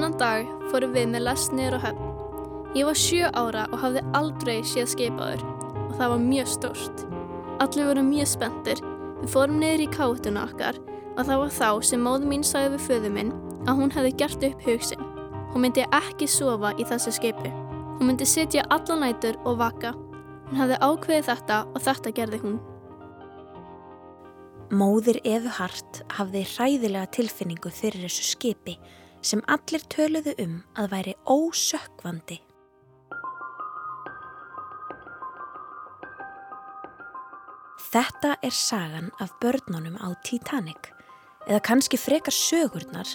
Þennan dag fórum við með lest niður á höfn. Ég var sjö ára og hafði aldrei séð skipaður og það var mjög stórt. Allir voru mjög spenntir. Við fórum niður í káttuna okkar og það var þá sem móðu mín sagði við föðu minn að hún hefði gert upp hugsin. Hún myndi ekki sofa í þessu skipu. Hún myndi sitja alla nætur og vaka. Hún hefði ákveðið þetta og þetta gerði hún. Móðir Efu Hart hafði hræðilega tilfinningu fyrir þessu skipi sem allir töluðu um að væri ósökkvandi. Þetta er sagan af börnunum á Titanic eða kannski frekar sögurnar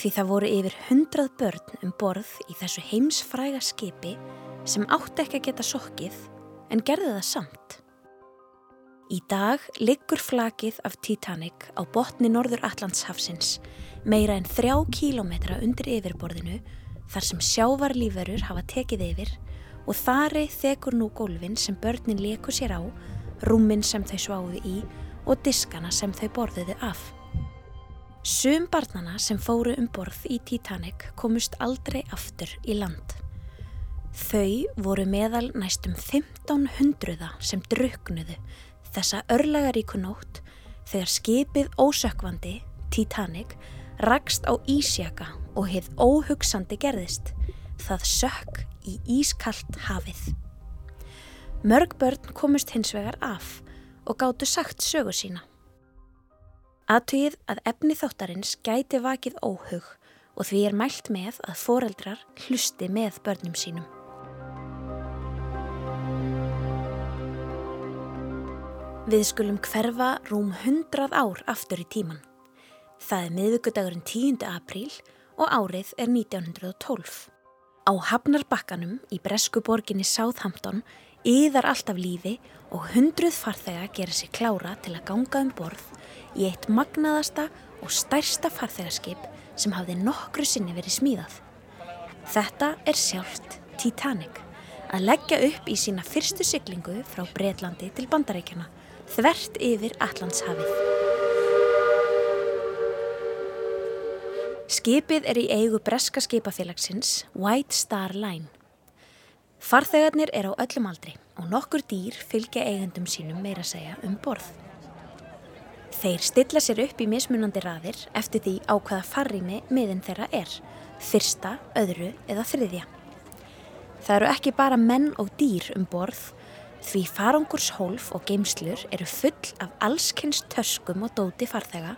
því það voru yfir hundrað börn um borð í þessu heimsfræga skipi sem átti ekki að geta sokkið en gerði það samt. Í dag liggur flakið af Titanic á botni Norður Allandshafsins meira en þrjá kílometra undir yfirborðinu þar sem sjávarlíferur hafa tekið yfir og þari þekur nú gólfin sem börnin leku sér á, rúmin sem þau sváðu í og diskana sem þau borðuðu af. Sum barnana sem fóru um borð í Titanic komust aldrei aftur í land. Þau voru meðal næstum 1500 sem druknuðu þessa örlagaríku nótt þegar skipið ósökkvandi, Titanic, rakst á Ísjaka og heið óhugsandi gerðist. Það sökk í ískallt hafið. Mörg börn komust hins vegar af og gáttu sagt sögu sína. Aðtugið að efni þáttarins gæti vakið óhug og því er mælt með að foreldrar hlusti með börnum sínum. Við skulum hverfa rúm 100 ár aftur í tíman. Það er miðugudagurinn 10. apríl og árið er 1912. Á Hafnarbakkanum í bresku borginni Southampton yðar alltaf lífi og hundruð farþega gera sér klára til að ganga um borð í eitt magnaðasta og stærsta farþegarskip sem hafði nokkru sinni verið smíðað. Þetta er sjálft Titanic að leggja upp í sína fyrstu syklingu frá Breitlandi til Bandaríkjana þvert yfir Allandshafið. Skipið er í eigu breska skipafélagsins White Star Line. Farþegarnir er á öllum aldri og nokkur dýr fylgja eigendum sínum meira segja um borð. Þeir stilla sér upp í mismunandi raðir eftir því á hvaða farrými miðin þeirra er, fyrsta, öðru eða þriðja. Það eru ekki bara menn og dýr um borð, því farangurshólf og geimslur eru full af allskynst töskum og dóti farþega,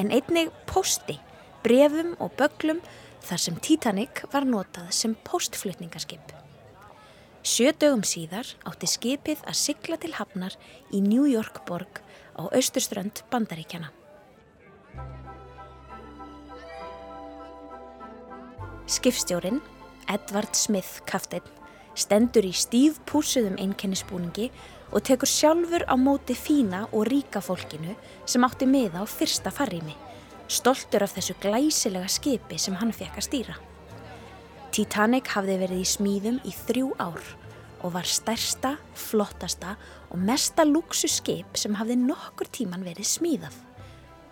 en einnig posti, brefum og böglum þar sem Titanic var notað sem postflutningaskip. Sjö dögum síðar átti skipið að sigla til hafnar í New York borg á austurströnd Bandaríkjana. Skipstjórin, Edvard Smith Kaftin, stendur í stíf púsuðum einkennisbúningi og tekur sjálfur á móti fína og ríka fólkinu sem átti miða á fyrsta farrými, stoltur af þessu glæsilega skipi sem hann fekk að stýra. Titanic hafði verið í smíðum í þrjú ár og var stærsta, flottasta og mesta luxuskip sem hafði nokkur tíman verið smíðað.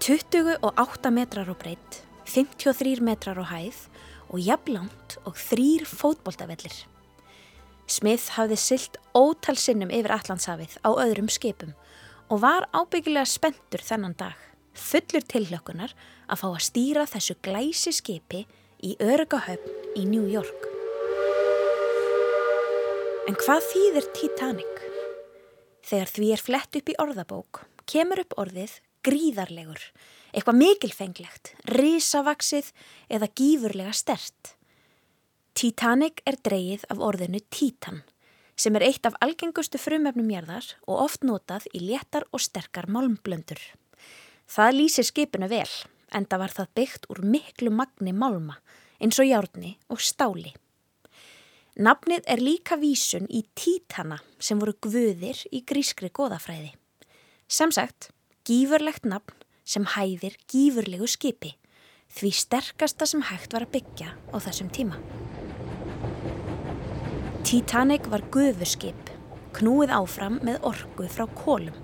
28 metrar á breytt, 53 metrar á hæð og jafnlánt og þrýr fótboltavellir. Smith hafði sylt ótal sinnum yfir Allandshafið á öðrum skipum og var ábyggilega spentur þennan dag, fullur tillökunar að fá að stýra þessu glæsi skipi í örugahöfn í New York. En hvað þýðir Titanic? Þegar því er flett upp í orðabók, kemur upp orðið gríðarlegur, eitthvað mikilfenglegt, risavaksið eða gífurlega stert. Titanic er dreyið af orðinu Titan, sem er eitt af algengustu frumöfnum jærðar og oft notað í léttar og sterkar málmblöndur. Það lýsir skipinu vel, en það var það byggt úr miklu magni málma, eins og járni og stáli. Nafnið er líka vísun í títana sem voru guðir í grískri goðafræði. Samsagt, gífurlegt nafn sem hæðir gífurlegu skipi, því sterkasta sem hægt var að byggja á þessum tíma. Titanic var guðurskip, knúið áfram með orgu frá kólum.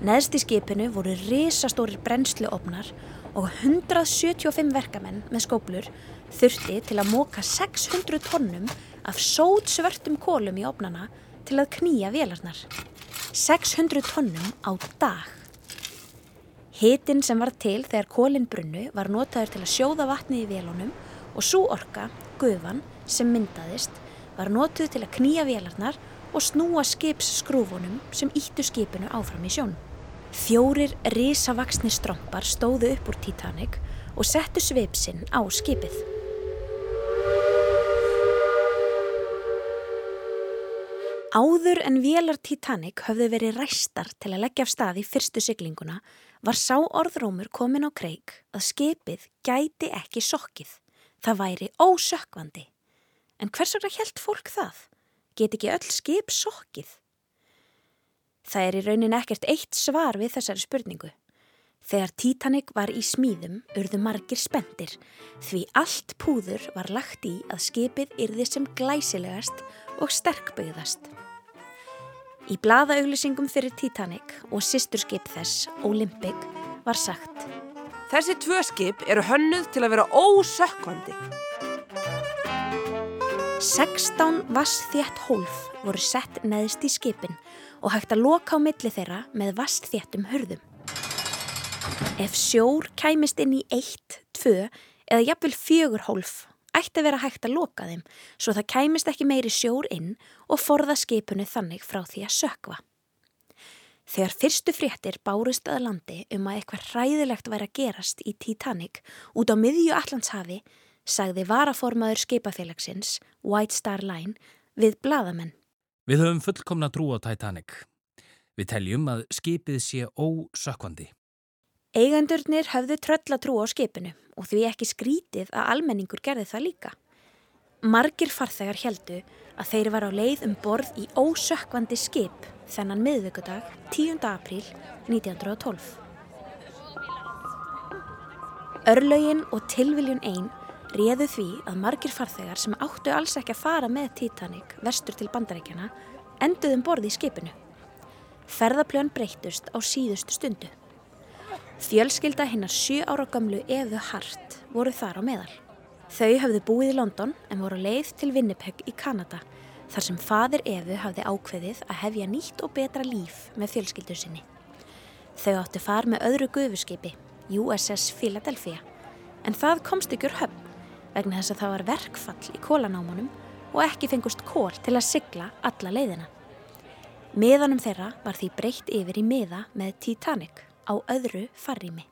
Neðst í skipinu voru risastórir brennsluofnar og 175 verkamenn með skóplur þurfti til að móka 600 tonnum af sót svörtum kólum í ofnana til að knýja vélarnar. 600 tonnum á dag. Hitin sem var til þegar kólinn brunnu var notaður til að sjóða vatnið í vélunum og svo orka, gufan, sem myndaðist var notuð til að knýja vélarnar og snúa skipsskrúfunum sem íttu skipinu áfram í sjón. Fjórir risavaksni strömpar stóðu upp úr Titanic og settu sveipsinn á skipið. Áður en vélar Titanic höfðu verið ræstar til að leggja af stað í fyrstu syklinguna var sá orðrómur komin á kreik að skipið gæti ekki sokkið. Það væri ósökkvandi. En hvers vegna helt fólk það? Get ekki öll skip sokkið? Það er í raunin ekkert eitt svar við þessari spurningu. Þegar Titanic var í smíðum urðu margir spendir því allt púður var lagt í að skipið yrði sem glæsilegast og sterkbyggðast. Í blaðauglýsingum fyrir Titanic og sýsturskip þess, Olympic, var sagt Þessi tvö skip eru hönnuð til að vera ósökkvandi. 16 vassþjætt hólf voru sett neðist í skipin og hægt að loka á milli þeirra með vassþjættum hurðum. Ef sjór kæmist inn í eitt, tvö eða jafnvel fjögur hólf ætti að vera hægt að loka þeim svo það kæmist ekki meiri sjór inn og forða skipinu þannig frá því að sökva. Þegar fyrstu fréttir bárust að landi um að eitthvað hræðilegt væri að gerast í Titanic út á miðju Allandshafi sagði varaformaður skipafélagsins White Star Line við bladamenn. Við höfum fullkomna trú á Titanic. Við teljum að skipið sé ósökkvandi. Eigandurnir höfðu tröllatrú á skipinu og því ekki skrítið að almenningur gerði það líka. Margir farþegar heldu að þeir var á leið um borð í ósökkvandi skip þennan miðvöggudag 10. apríl 1912. Örlaugin og tilviljun einn réðu því að margir farþegar sem áttu alls ekki að fara með Titanic vestur til bandarækjana enduðum borði í skipinu. Ferðapljón breytust á síðustu stundu. Fjölskylda hinnar sjö ára gamlu Efu Hart voru þar á meðal. Þau hafði búið í London en voru leið til Winnipeg í Kanada þar sem fadir Efu hafði ákveðið að hefja nýtt og betra líf með fjölskyldu sinni. Þau áttu far með öðru gufuskipi, USS Philadelphia, en það komst ykkur höfn vegna þess að það var verkfall í kólanámanum og ekki fengust kól til að sigla alla leiðina. Miðanum þeirra var því breytt yfir í miða með Titanic á öðru farrými.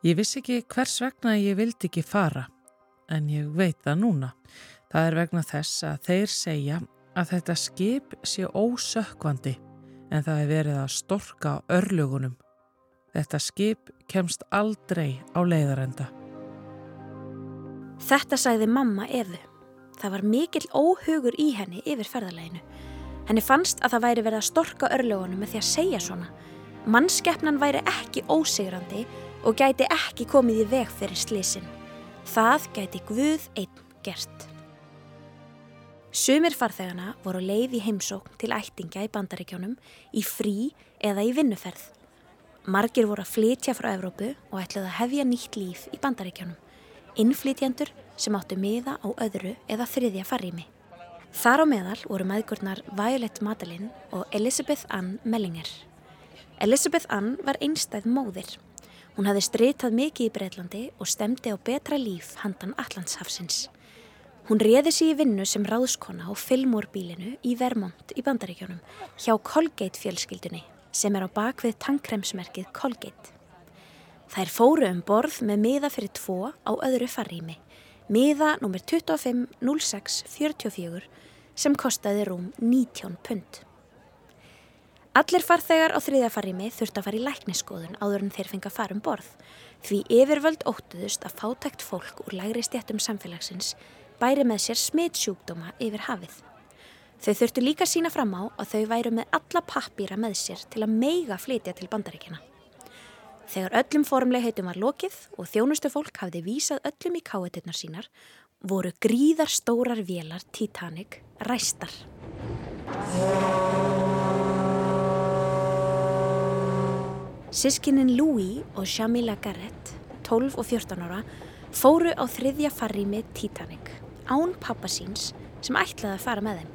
Ég vissi ekki hvers vegna ég vildi ekki fara, en ég veit það núna. Það er vegna þess að þeir segja að þetta skip sé ósökkvandi en það er verið að storka örlugunum. Þetta skip kemst aldrei á leiðarenda. Þetta sagði mamma Efu. Það var mikill óhugur í henni yfir ferðaleginu. Henni fannst að það væri verið að storka örlugunum með því að segja svona Mannskeppnan væri ekki ósigrandi og gæti ekki komið í veg fyrir slisin. Það gæti Guð einn gert. Sumir farþegana voru leið í heimsókn til ættinga í bandaríkjónum í frí eða í vinnuferð. Margir voru að flytja frá Evrópu og ætlaði að hefja nýtt líf í bandaríkjónum. Innflytjandur sem áttu miða á öðru eða þriðja farrými. Þar á meðal voru meðgurnar Violet Madeleine og Elizabeth Ann Mellinger. Elizabeth Ann var einstæð móðir. Hún hafði streytað mikið í Breitlandi og stemdi á betra líf handan Allandshafsins. Hún reði sér í vinnu sem ráðskona á Fillmore-bílinu í Vermont í Bandaríkjónum hjá Colgate fjölskyldunni sem er á bakvið tankremsmerkið Colgate. Þær fóru um borð með miða fyrir tvo á öðru farrými, miða nr. 250644 sem kostaði rúm 19 pund. Allir farþegar á þriðjafarrimi þurft að fara í lækniskoðun áður en þeir fengi að fara um borð því yfirvöld óttuðust að fátækt fólk úr lægri stjættum samfélagsins bæri með sér smitsjúkdóma yfir hafið. Þau þurftu líka sína fram á að þau væru með alla pappýra með sér til að meiga flytja til bandaríkjana. Þegar öllum formlegheitum var lokið og þjónustu fólk hafði vísað öllum í káetinnar sínar voru gríðar stórar vélar Titanic ræstar. Sískinin Louis og Shamila Garrett, 12 og 14 ára, fóru á þriðja farrými Titanic, án pappa síns sem ætlaði að fara með þeim.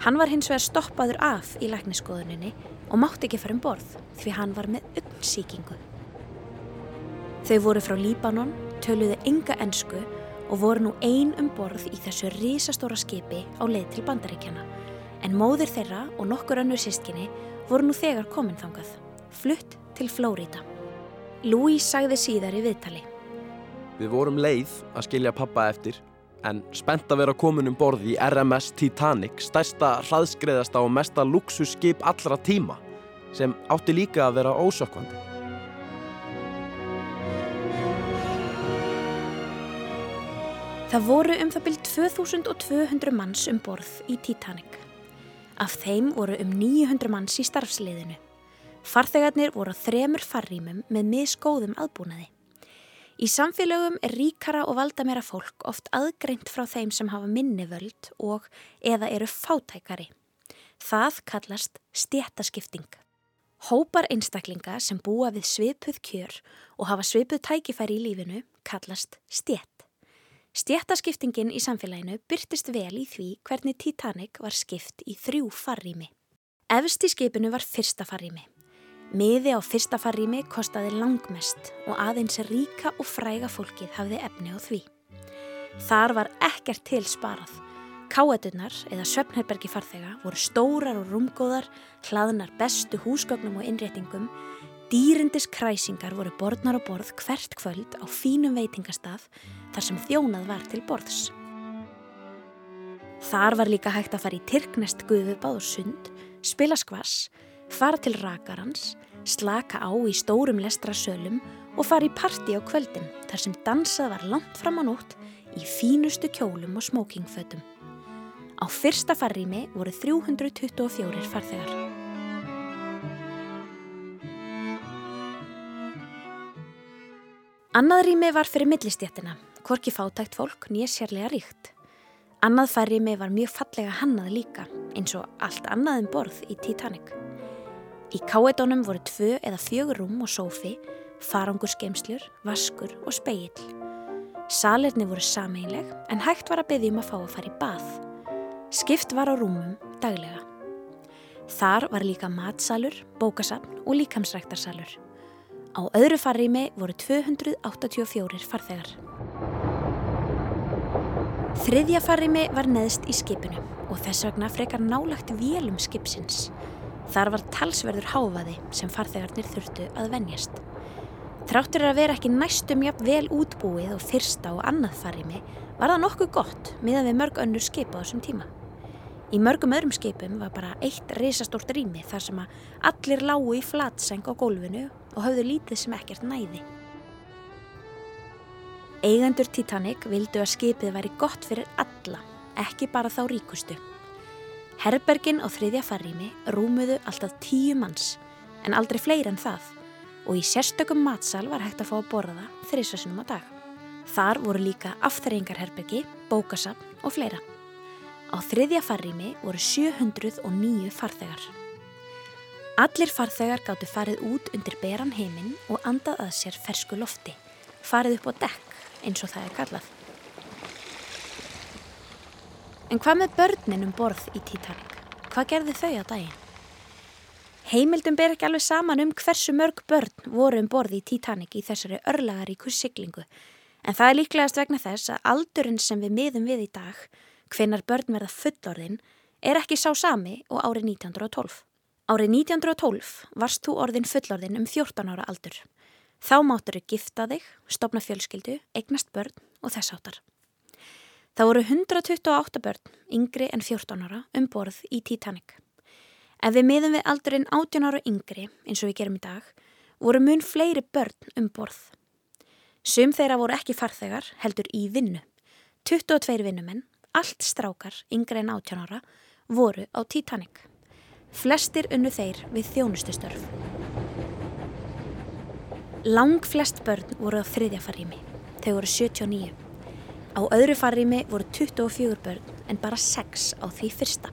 Hann var hins vegar stoppaður af í lækniskoðuninni og mátti ekki fara um borð því hann var með uppsíkingu. Þau voru frá Líbanon, töluðu enga ensku og voru nú ein um borð í þessu risastóra skipi á leið til bandaríkjana. En móður þeirra og nokkur önnur sískinni voru nú þegar komin þangað, flutt til Flórida. Louis sagði síðar í viðtali. Við vorum leið að skilja pappa eftir en spennt að vera komin um borð í RMS Titanic, stærsta hraðskreðasta og mesta luxusskip allra tíma sem átti líka að vera ósökkvandi. Það voru um það byrjt 2200 manns um borð í Titanic. Af þeim voru um 900 manns í starfsliðinu. Farþegarnir voru á þremur farrýmum með misgóðum aðbúnaði. Í samfélögum er ríkara og valdamera fólk oft aðgreint frá þeim sem hafa minni völd og eða eru fátækari. Það kallast stjættaskipting. Hópar einstaklinga sem búa við svipuð kjör og hafa svipuð tækifæri í lífinu kallast stjætt. Stjættaskiptingin í samfélaginu byrtist vel í því hvernig Titanic var skipt í þrjú farrými. Efst í skipinu var fyrsta farrými. Miði á fyrsta farrými kostaði langmest og aðeins ríka og fræga fólkið hafði efni á því. Þar var ekkert til sparað. Káetunar eða söpnherbergi farþega voru stórar og rúmgóðar, hlaðnar bestu húsgögnum og innréttingum, dýrindis kræsingar voru borðnar og borð hvert kvöld á fínum veitingastað þar sem þjónað var til borðs. Þar var líka hægt að fara í Tyrknest guðubáð og sund, spila skvass, fara til rakarans, slaka á í stórum lestrasölum og fara í parti á kvöldin þar sem dansað var langt fram á nótt í fínustu kjólum og smókingfötum. Á fyrsta farrými voru 324 farþegar. Annað rými var fyrir millistjættina, hvorki fátækt fólk nýja sérlega ríkt. Annað farrými var mjög fallega hannað líka, eins og allt annað en borð í Titanic. Í káetónum voru tvö eða fjögur rúm og sófi, farangur skemslur, vaskur og speill. Salirni voru sameinleg en hægt var að byggja um að fá að fara í bað. Skipt var á rúmum daglega. Þar var líka matsalur, bókasapn og líkamsræktarsalur. Á öðru farrými voru 284 farþegar. Þriðja farrými var neðst í skipinu og þess vegna frekar nálagt vélum skipsins. Þar var talsverður háfaði sem farþegarnir þurftu að venjast. Tráttur að vera ekki næstum jafn vel útbúið og fyrsta og annað farimi var það nokkuð gott miðan við mörg önnur skipa á þessum tíma. Í mörgum öðrum skipum var bara eitt risastórt rými þar sem að allir lágu í flatseng á gólfinu og hafðu lítið sem ekkert næði. Eigendur Titanic vildu að skipið væri gott fyrir alla, ekki bara þá ríkustu. Herbergin á þriðja farrými rúmuðu alltaf tíu manns en aldrei fleiri en það og í sérstökum matsal var hægt að fá að borða þrísasunum á dag. Þar voru líka afþreyingarherbergi, bókasapn og fleira. Á þriðja farrými voru 709 farþegar. Allir farþegar gáttu farið út undir beran heiminn og andað að sér fersku lofti, farið upp á dekk eins og það er kallað. En hvað með börnin um borð í Titanic? Hvað gerði þau á daginn? Heimildum ber ekki alveg saman um hversu mörg börn voru um borð í Titanic í þessari örlagaríku siglingu. En það er líklegast vegna þess að aldurinn sem við miðum við í dag, hvenar börn verða fullorðin, er ekki sá sami og árið 1912. Árið 1912 varst þú orðin fullorðin um 14 ára aldur. Þá máttur þau gifta þig, stopna fjölskyldu, eignast börn og þess áttar. Það voru 128 börn, yngri en 14 ára, um borð í Titanic. Ef við miðum við aldurinn 18 ára yngri, eins og við gerum í dag, voru mun fleiri börn um borð. Sum þeirra voru ekki farþegar, heldur í vinnu. 22 vinnumenn, allt strákar, yngri en 18 ára, voru á Titanic. Flestir unnu þeir við þjónustustörf. Lang flest börn voru á þriðja farrými. Þau voru 79. Á öðru farrými voru 24 börn en bara 6 á því fyrsta.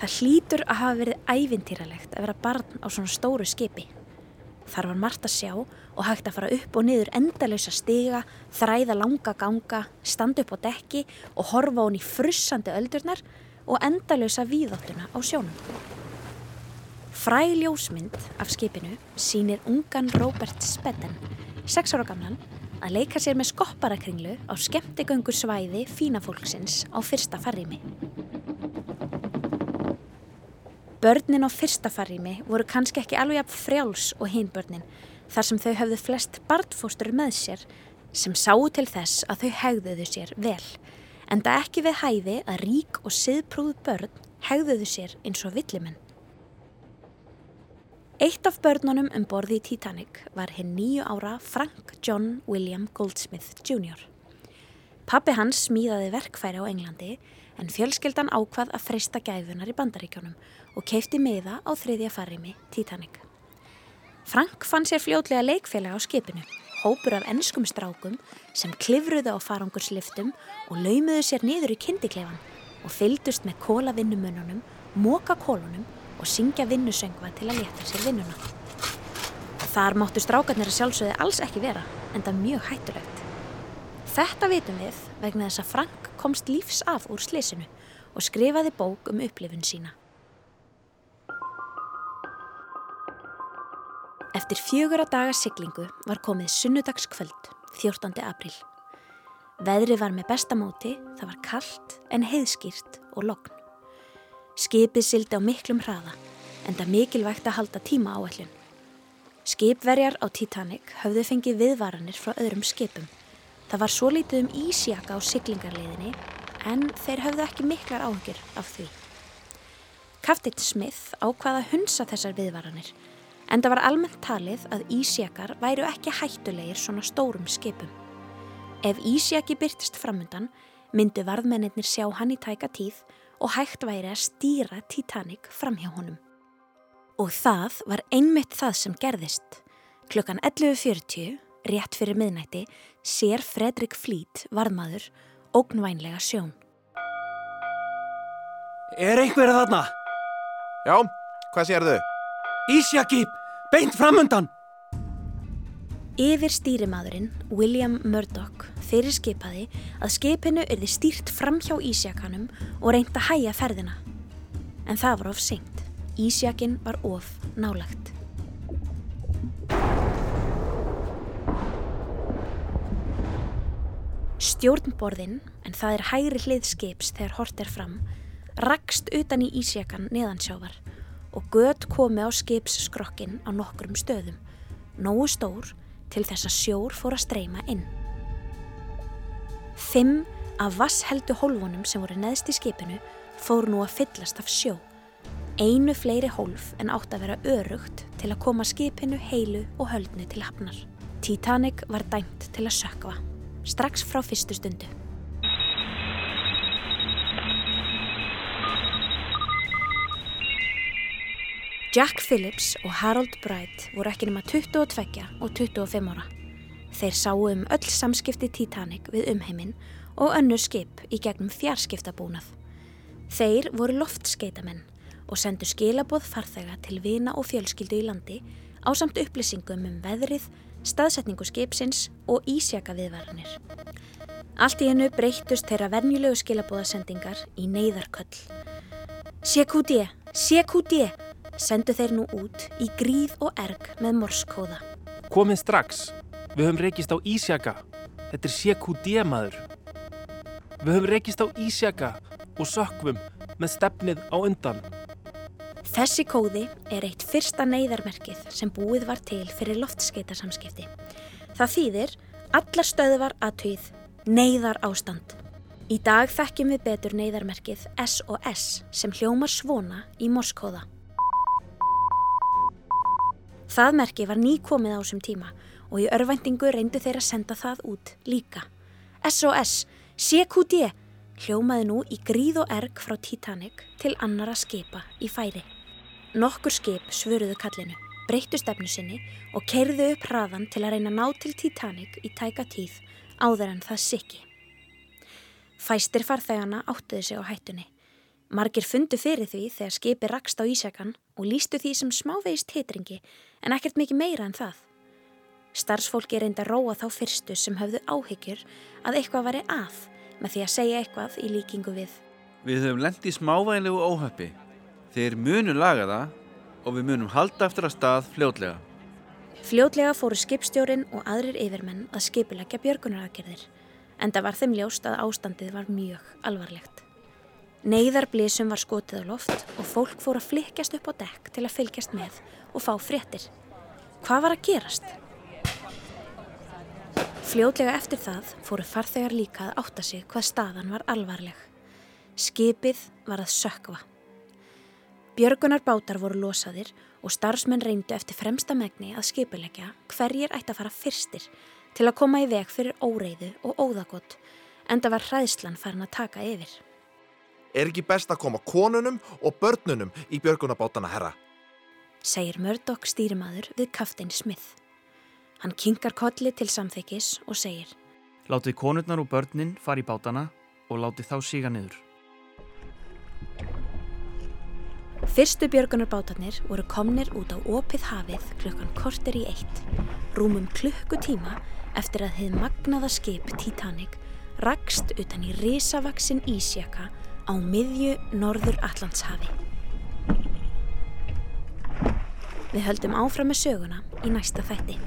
Það hlýtur að hafa verið ævintýralegt að vera barn á svona stóru skipi. Þar var margt að sjá og hægt að fara upp og niður endalösa stiga, þræða langa ganga, standa upp á dekki og horfa hún í frussandi öldurnar og endalösa víðáttuna á sjónum. Fræ ljósmynd af skipinu sínir ungan Robert Spedden, sex ára gamlan, að leika sér með skopparakringlu á skemmtigöngu svæði fínafólksins á fyrsta farrými. Börnin á fyrsta farrými voru kannski ekki alveg af frjáls og hinn börnin þar sem þau höfðu flest barnfóstur með sér sem sáu til þess að þau hegðuðu sér vel en það ekki við hæði að rík og siðprúð börn hegðuðu sér eins og villimenn. Eitt af börnunum um borði í Titanic var hinn nýju ára Frank John William Goldsmith Jr. Pappi hans smíðaði verkfæri á Englandi en fjölskeldan ákvað að freysta gæfunar í bandaríkjónum og keipti miða á þriðja farrimi Titanic. Frank fann sér fljótlega leikfélag á skipinu, hópur af ennskum strákum sem klifruðu á farangursliftum og laumuðu sér niður í kindiklefan og fyldust með kólavinnumununum, móka kólunum og syngja vinnusöngva til að leta sér vinnuna. Þar máttu strákarnir að sjálfsögði alls ekki vera, en það mjög hættulegt. Þetta vitum við vegna þess að Frank komst lífs af úr slísinu og skrifaði bók um upplifun sína. Eftir fjögur að daga siglingu var komið sunnudagskvöld, 14. april. Veðri var með bestamóti, það var kallt en heiðskýrt og logn. Skipið sildi á miklum hraða, en það mikilvægt að halda tíma áallin. Skipverjar á Titanic höfðu fengið viðvaranir frá öðrum skipum. Það var svo lítið um ísjaka á siglingarliðinni, en þeir höfðu ekki miklar áhugir af því. Kaftit Smith ákvaða hunsa þessar viðvaranir, en það var almennt talið að ísjakar væru ekki hættulegir svona stórum skipum. Ef ísjaki byrtist framundan, myndu varðmennir sjá hann í tæka tíð og hægt væri að stýra Titanic fram hjá honum. Og það var einmitt það sem gerðist. Klukkan 11.40, rétt fyrir miðnætti, sér Fredrik Flít, varmaður, ógnvænlega sjón. Er einhverja þarna? Já, hvað sér þau? Ísjaki, beint framundan! Yfir stýrimaðurinn, William Murdoch, fyrirskipaði að skipinu erði stýrt fram hjá Ísjakanum og reyndi að hæja ferðina. En það var of seint. Ísjakin var of nálagt. Stjórnborðin, en það er hægri hliðskips þegar hort er fram, rakst utan í Ísjakan neðansjávar og gött komi á skipsskrokkin á nokkrum stöðum, nógu stór til þess að sjór fór að streyma inn. Fimm af vassheldu hólfunum sem voru neðst í skipinu fór nú að fyllast af sjó. Einu fleiri hólf en átt að vera örugt til að koma skipinu heilu og höldnu til hafnar. Titanic var dæmt til að sökva, strax frá fyrstu stundu. Jack Phillips og Harold Bright voru ekki nema 22 og 25 ára. Þeir sáu um öll samskipti Titanic við umheiminn og önnu skip í gegnum fjarskiptabúnað. Þeir voru loftskeitamenn og sendu skilaboð farþega til vina og fjölskyldu í landi á samt upplýsingum um veðrið, staðsetningu skipsins og ísjaka viðvaranir. Allt í hennu breyttust þeirra vernjulegu skilabóðasendingar í neyðarköll. CQD, CQD! sendu þeir nú út í gríð og erg með morskóða. Komið strax. Við höfum reykist á Ísjaka. Þetta er CQD maður. Við höfum reykist á Ísjaka og sökvum með stefnið á undan. Þessi kóði er eitt fyrsta neyðarmerkið sem búið var til fyrir loftskeitarsamskipti. Það þýðir allar stöðvar aðtöið neyðar ástand. Í dag þekkjum við betur neyðarmerkið SOS sem hljómar svona í morskóða. Það merki var nýkomið á þessum tíma og í örvæntingu reyndu þeir að senda það út líka. SOS, CQD, hljómaði nú í gríð og erg frá Titanic til annara skipa í færi. Nokkur skip svöruðu kallinu, breyttu stefnu sinni og kerðu upp hraðan til að reyna ná til Titanic í tæka tíð áður en það sikki. Fæstir farþegana áttuðu sig á hættunni. Margir fundu fyrir því þegar skipi rakst á Ísjakan og lístu því sem smávegist hitringi en ekkert mikið meira en það. Starfsfólki reynda róa þá fyrstu sem höfðu áhyggjur að eitthvað væri að með því að segja eitthvað í líkingu við. Við höfum lendið í smávænlegu óhöppi. Þeir munu laga það og við munum halda eftir að stað fljótlega. Fljótlega fóru skipstjórin og aðrir yfirmenn að skipilegja björgunaraðgerðir en það var þeim ljóst að ástandið var mjög alvarlegt. Neyðarblísum var skotið á loft og fólk fór að flikjast upp á dekk til að fylgjast með og fá fréttir. Hvað var að gerast? Fljótlega eftir það fóru farþegar líka að átta sig hvað staðan var alvarleg. Skipið var að sökva. Björgunar bátar voru losaðir og starfsmenn reyndu eftir fremsta megni að skipilegja hverjir ætti að fara fyrstir til að koma í veg fyrir óreiðu og óðagott en það var hræðslan farin að taka yfir. Er ekki best að koma konunum og börnunum í björgunabátana, herra? segir Murdoch stýrimaður við kaftin Smith. Hann kinkar kolli til samþykis og segir Látið konurnar og börnin fara í bátana og látið þá síga niður. Fyrstu björgunarbátarnir voru komnir út á opið hafið klukkan korter í eitt, rúmum klukkutíma eftir að þið magnaða skip Titanic rakst utan í risavaksin ísjaka á miðju norður Allandshafi. Við höldum áfram með söguna í næsta þætti.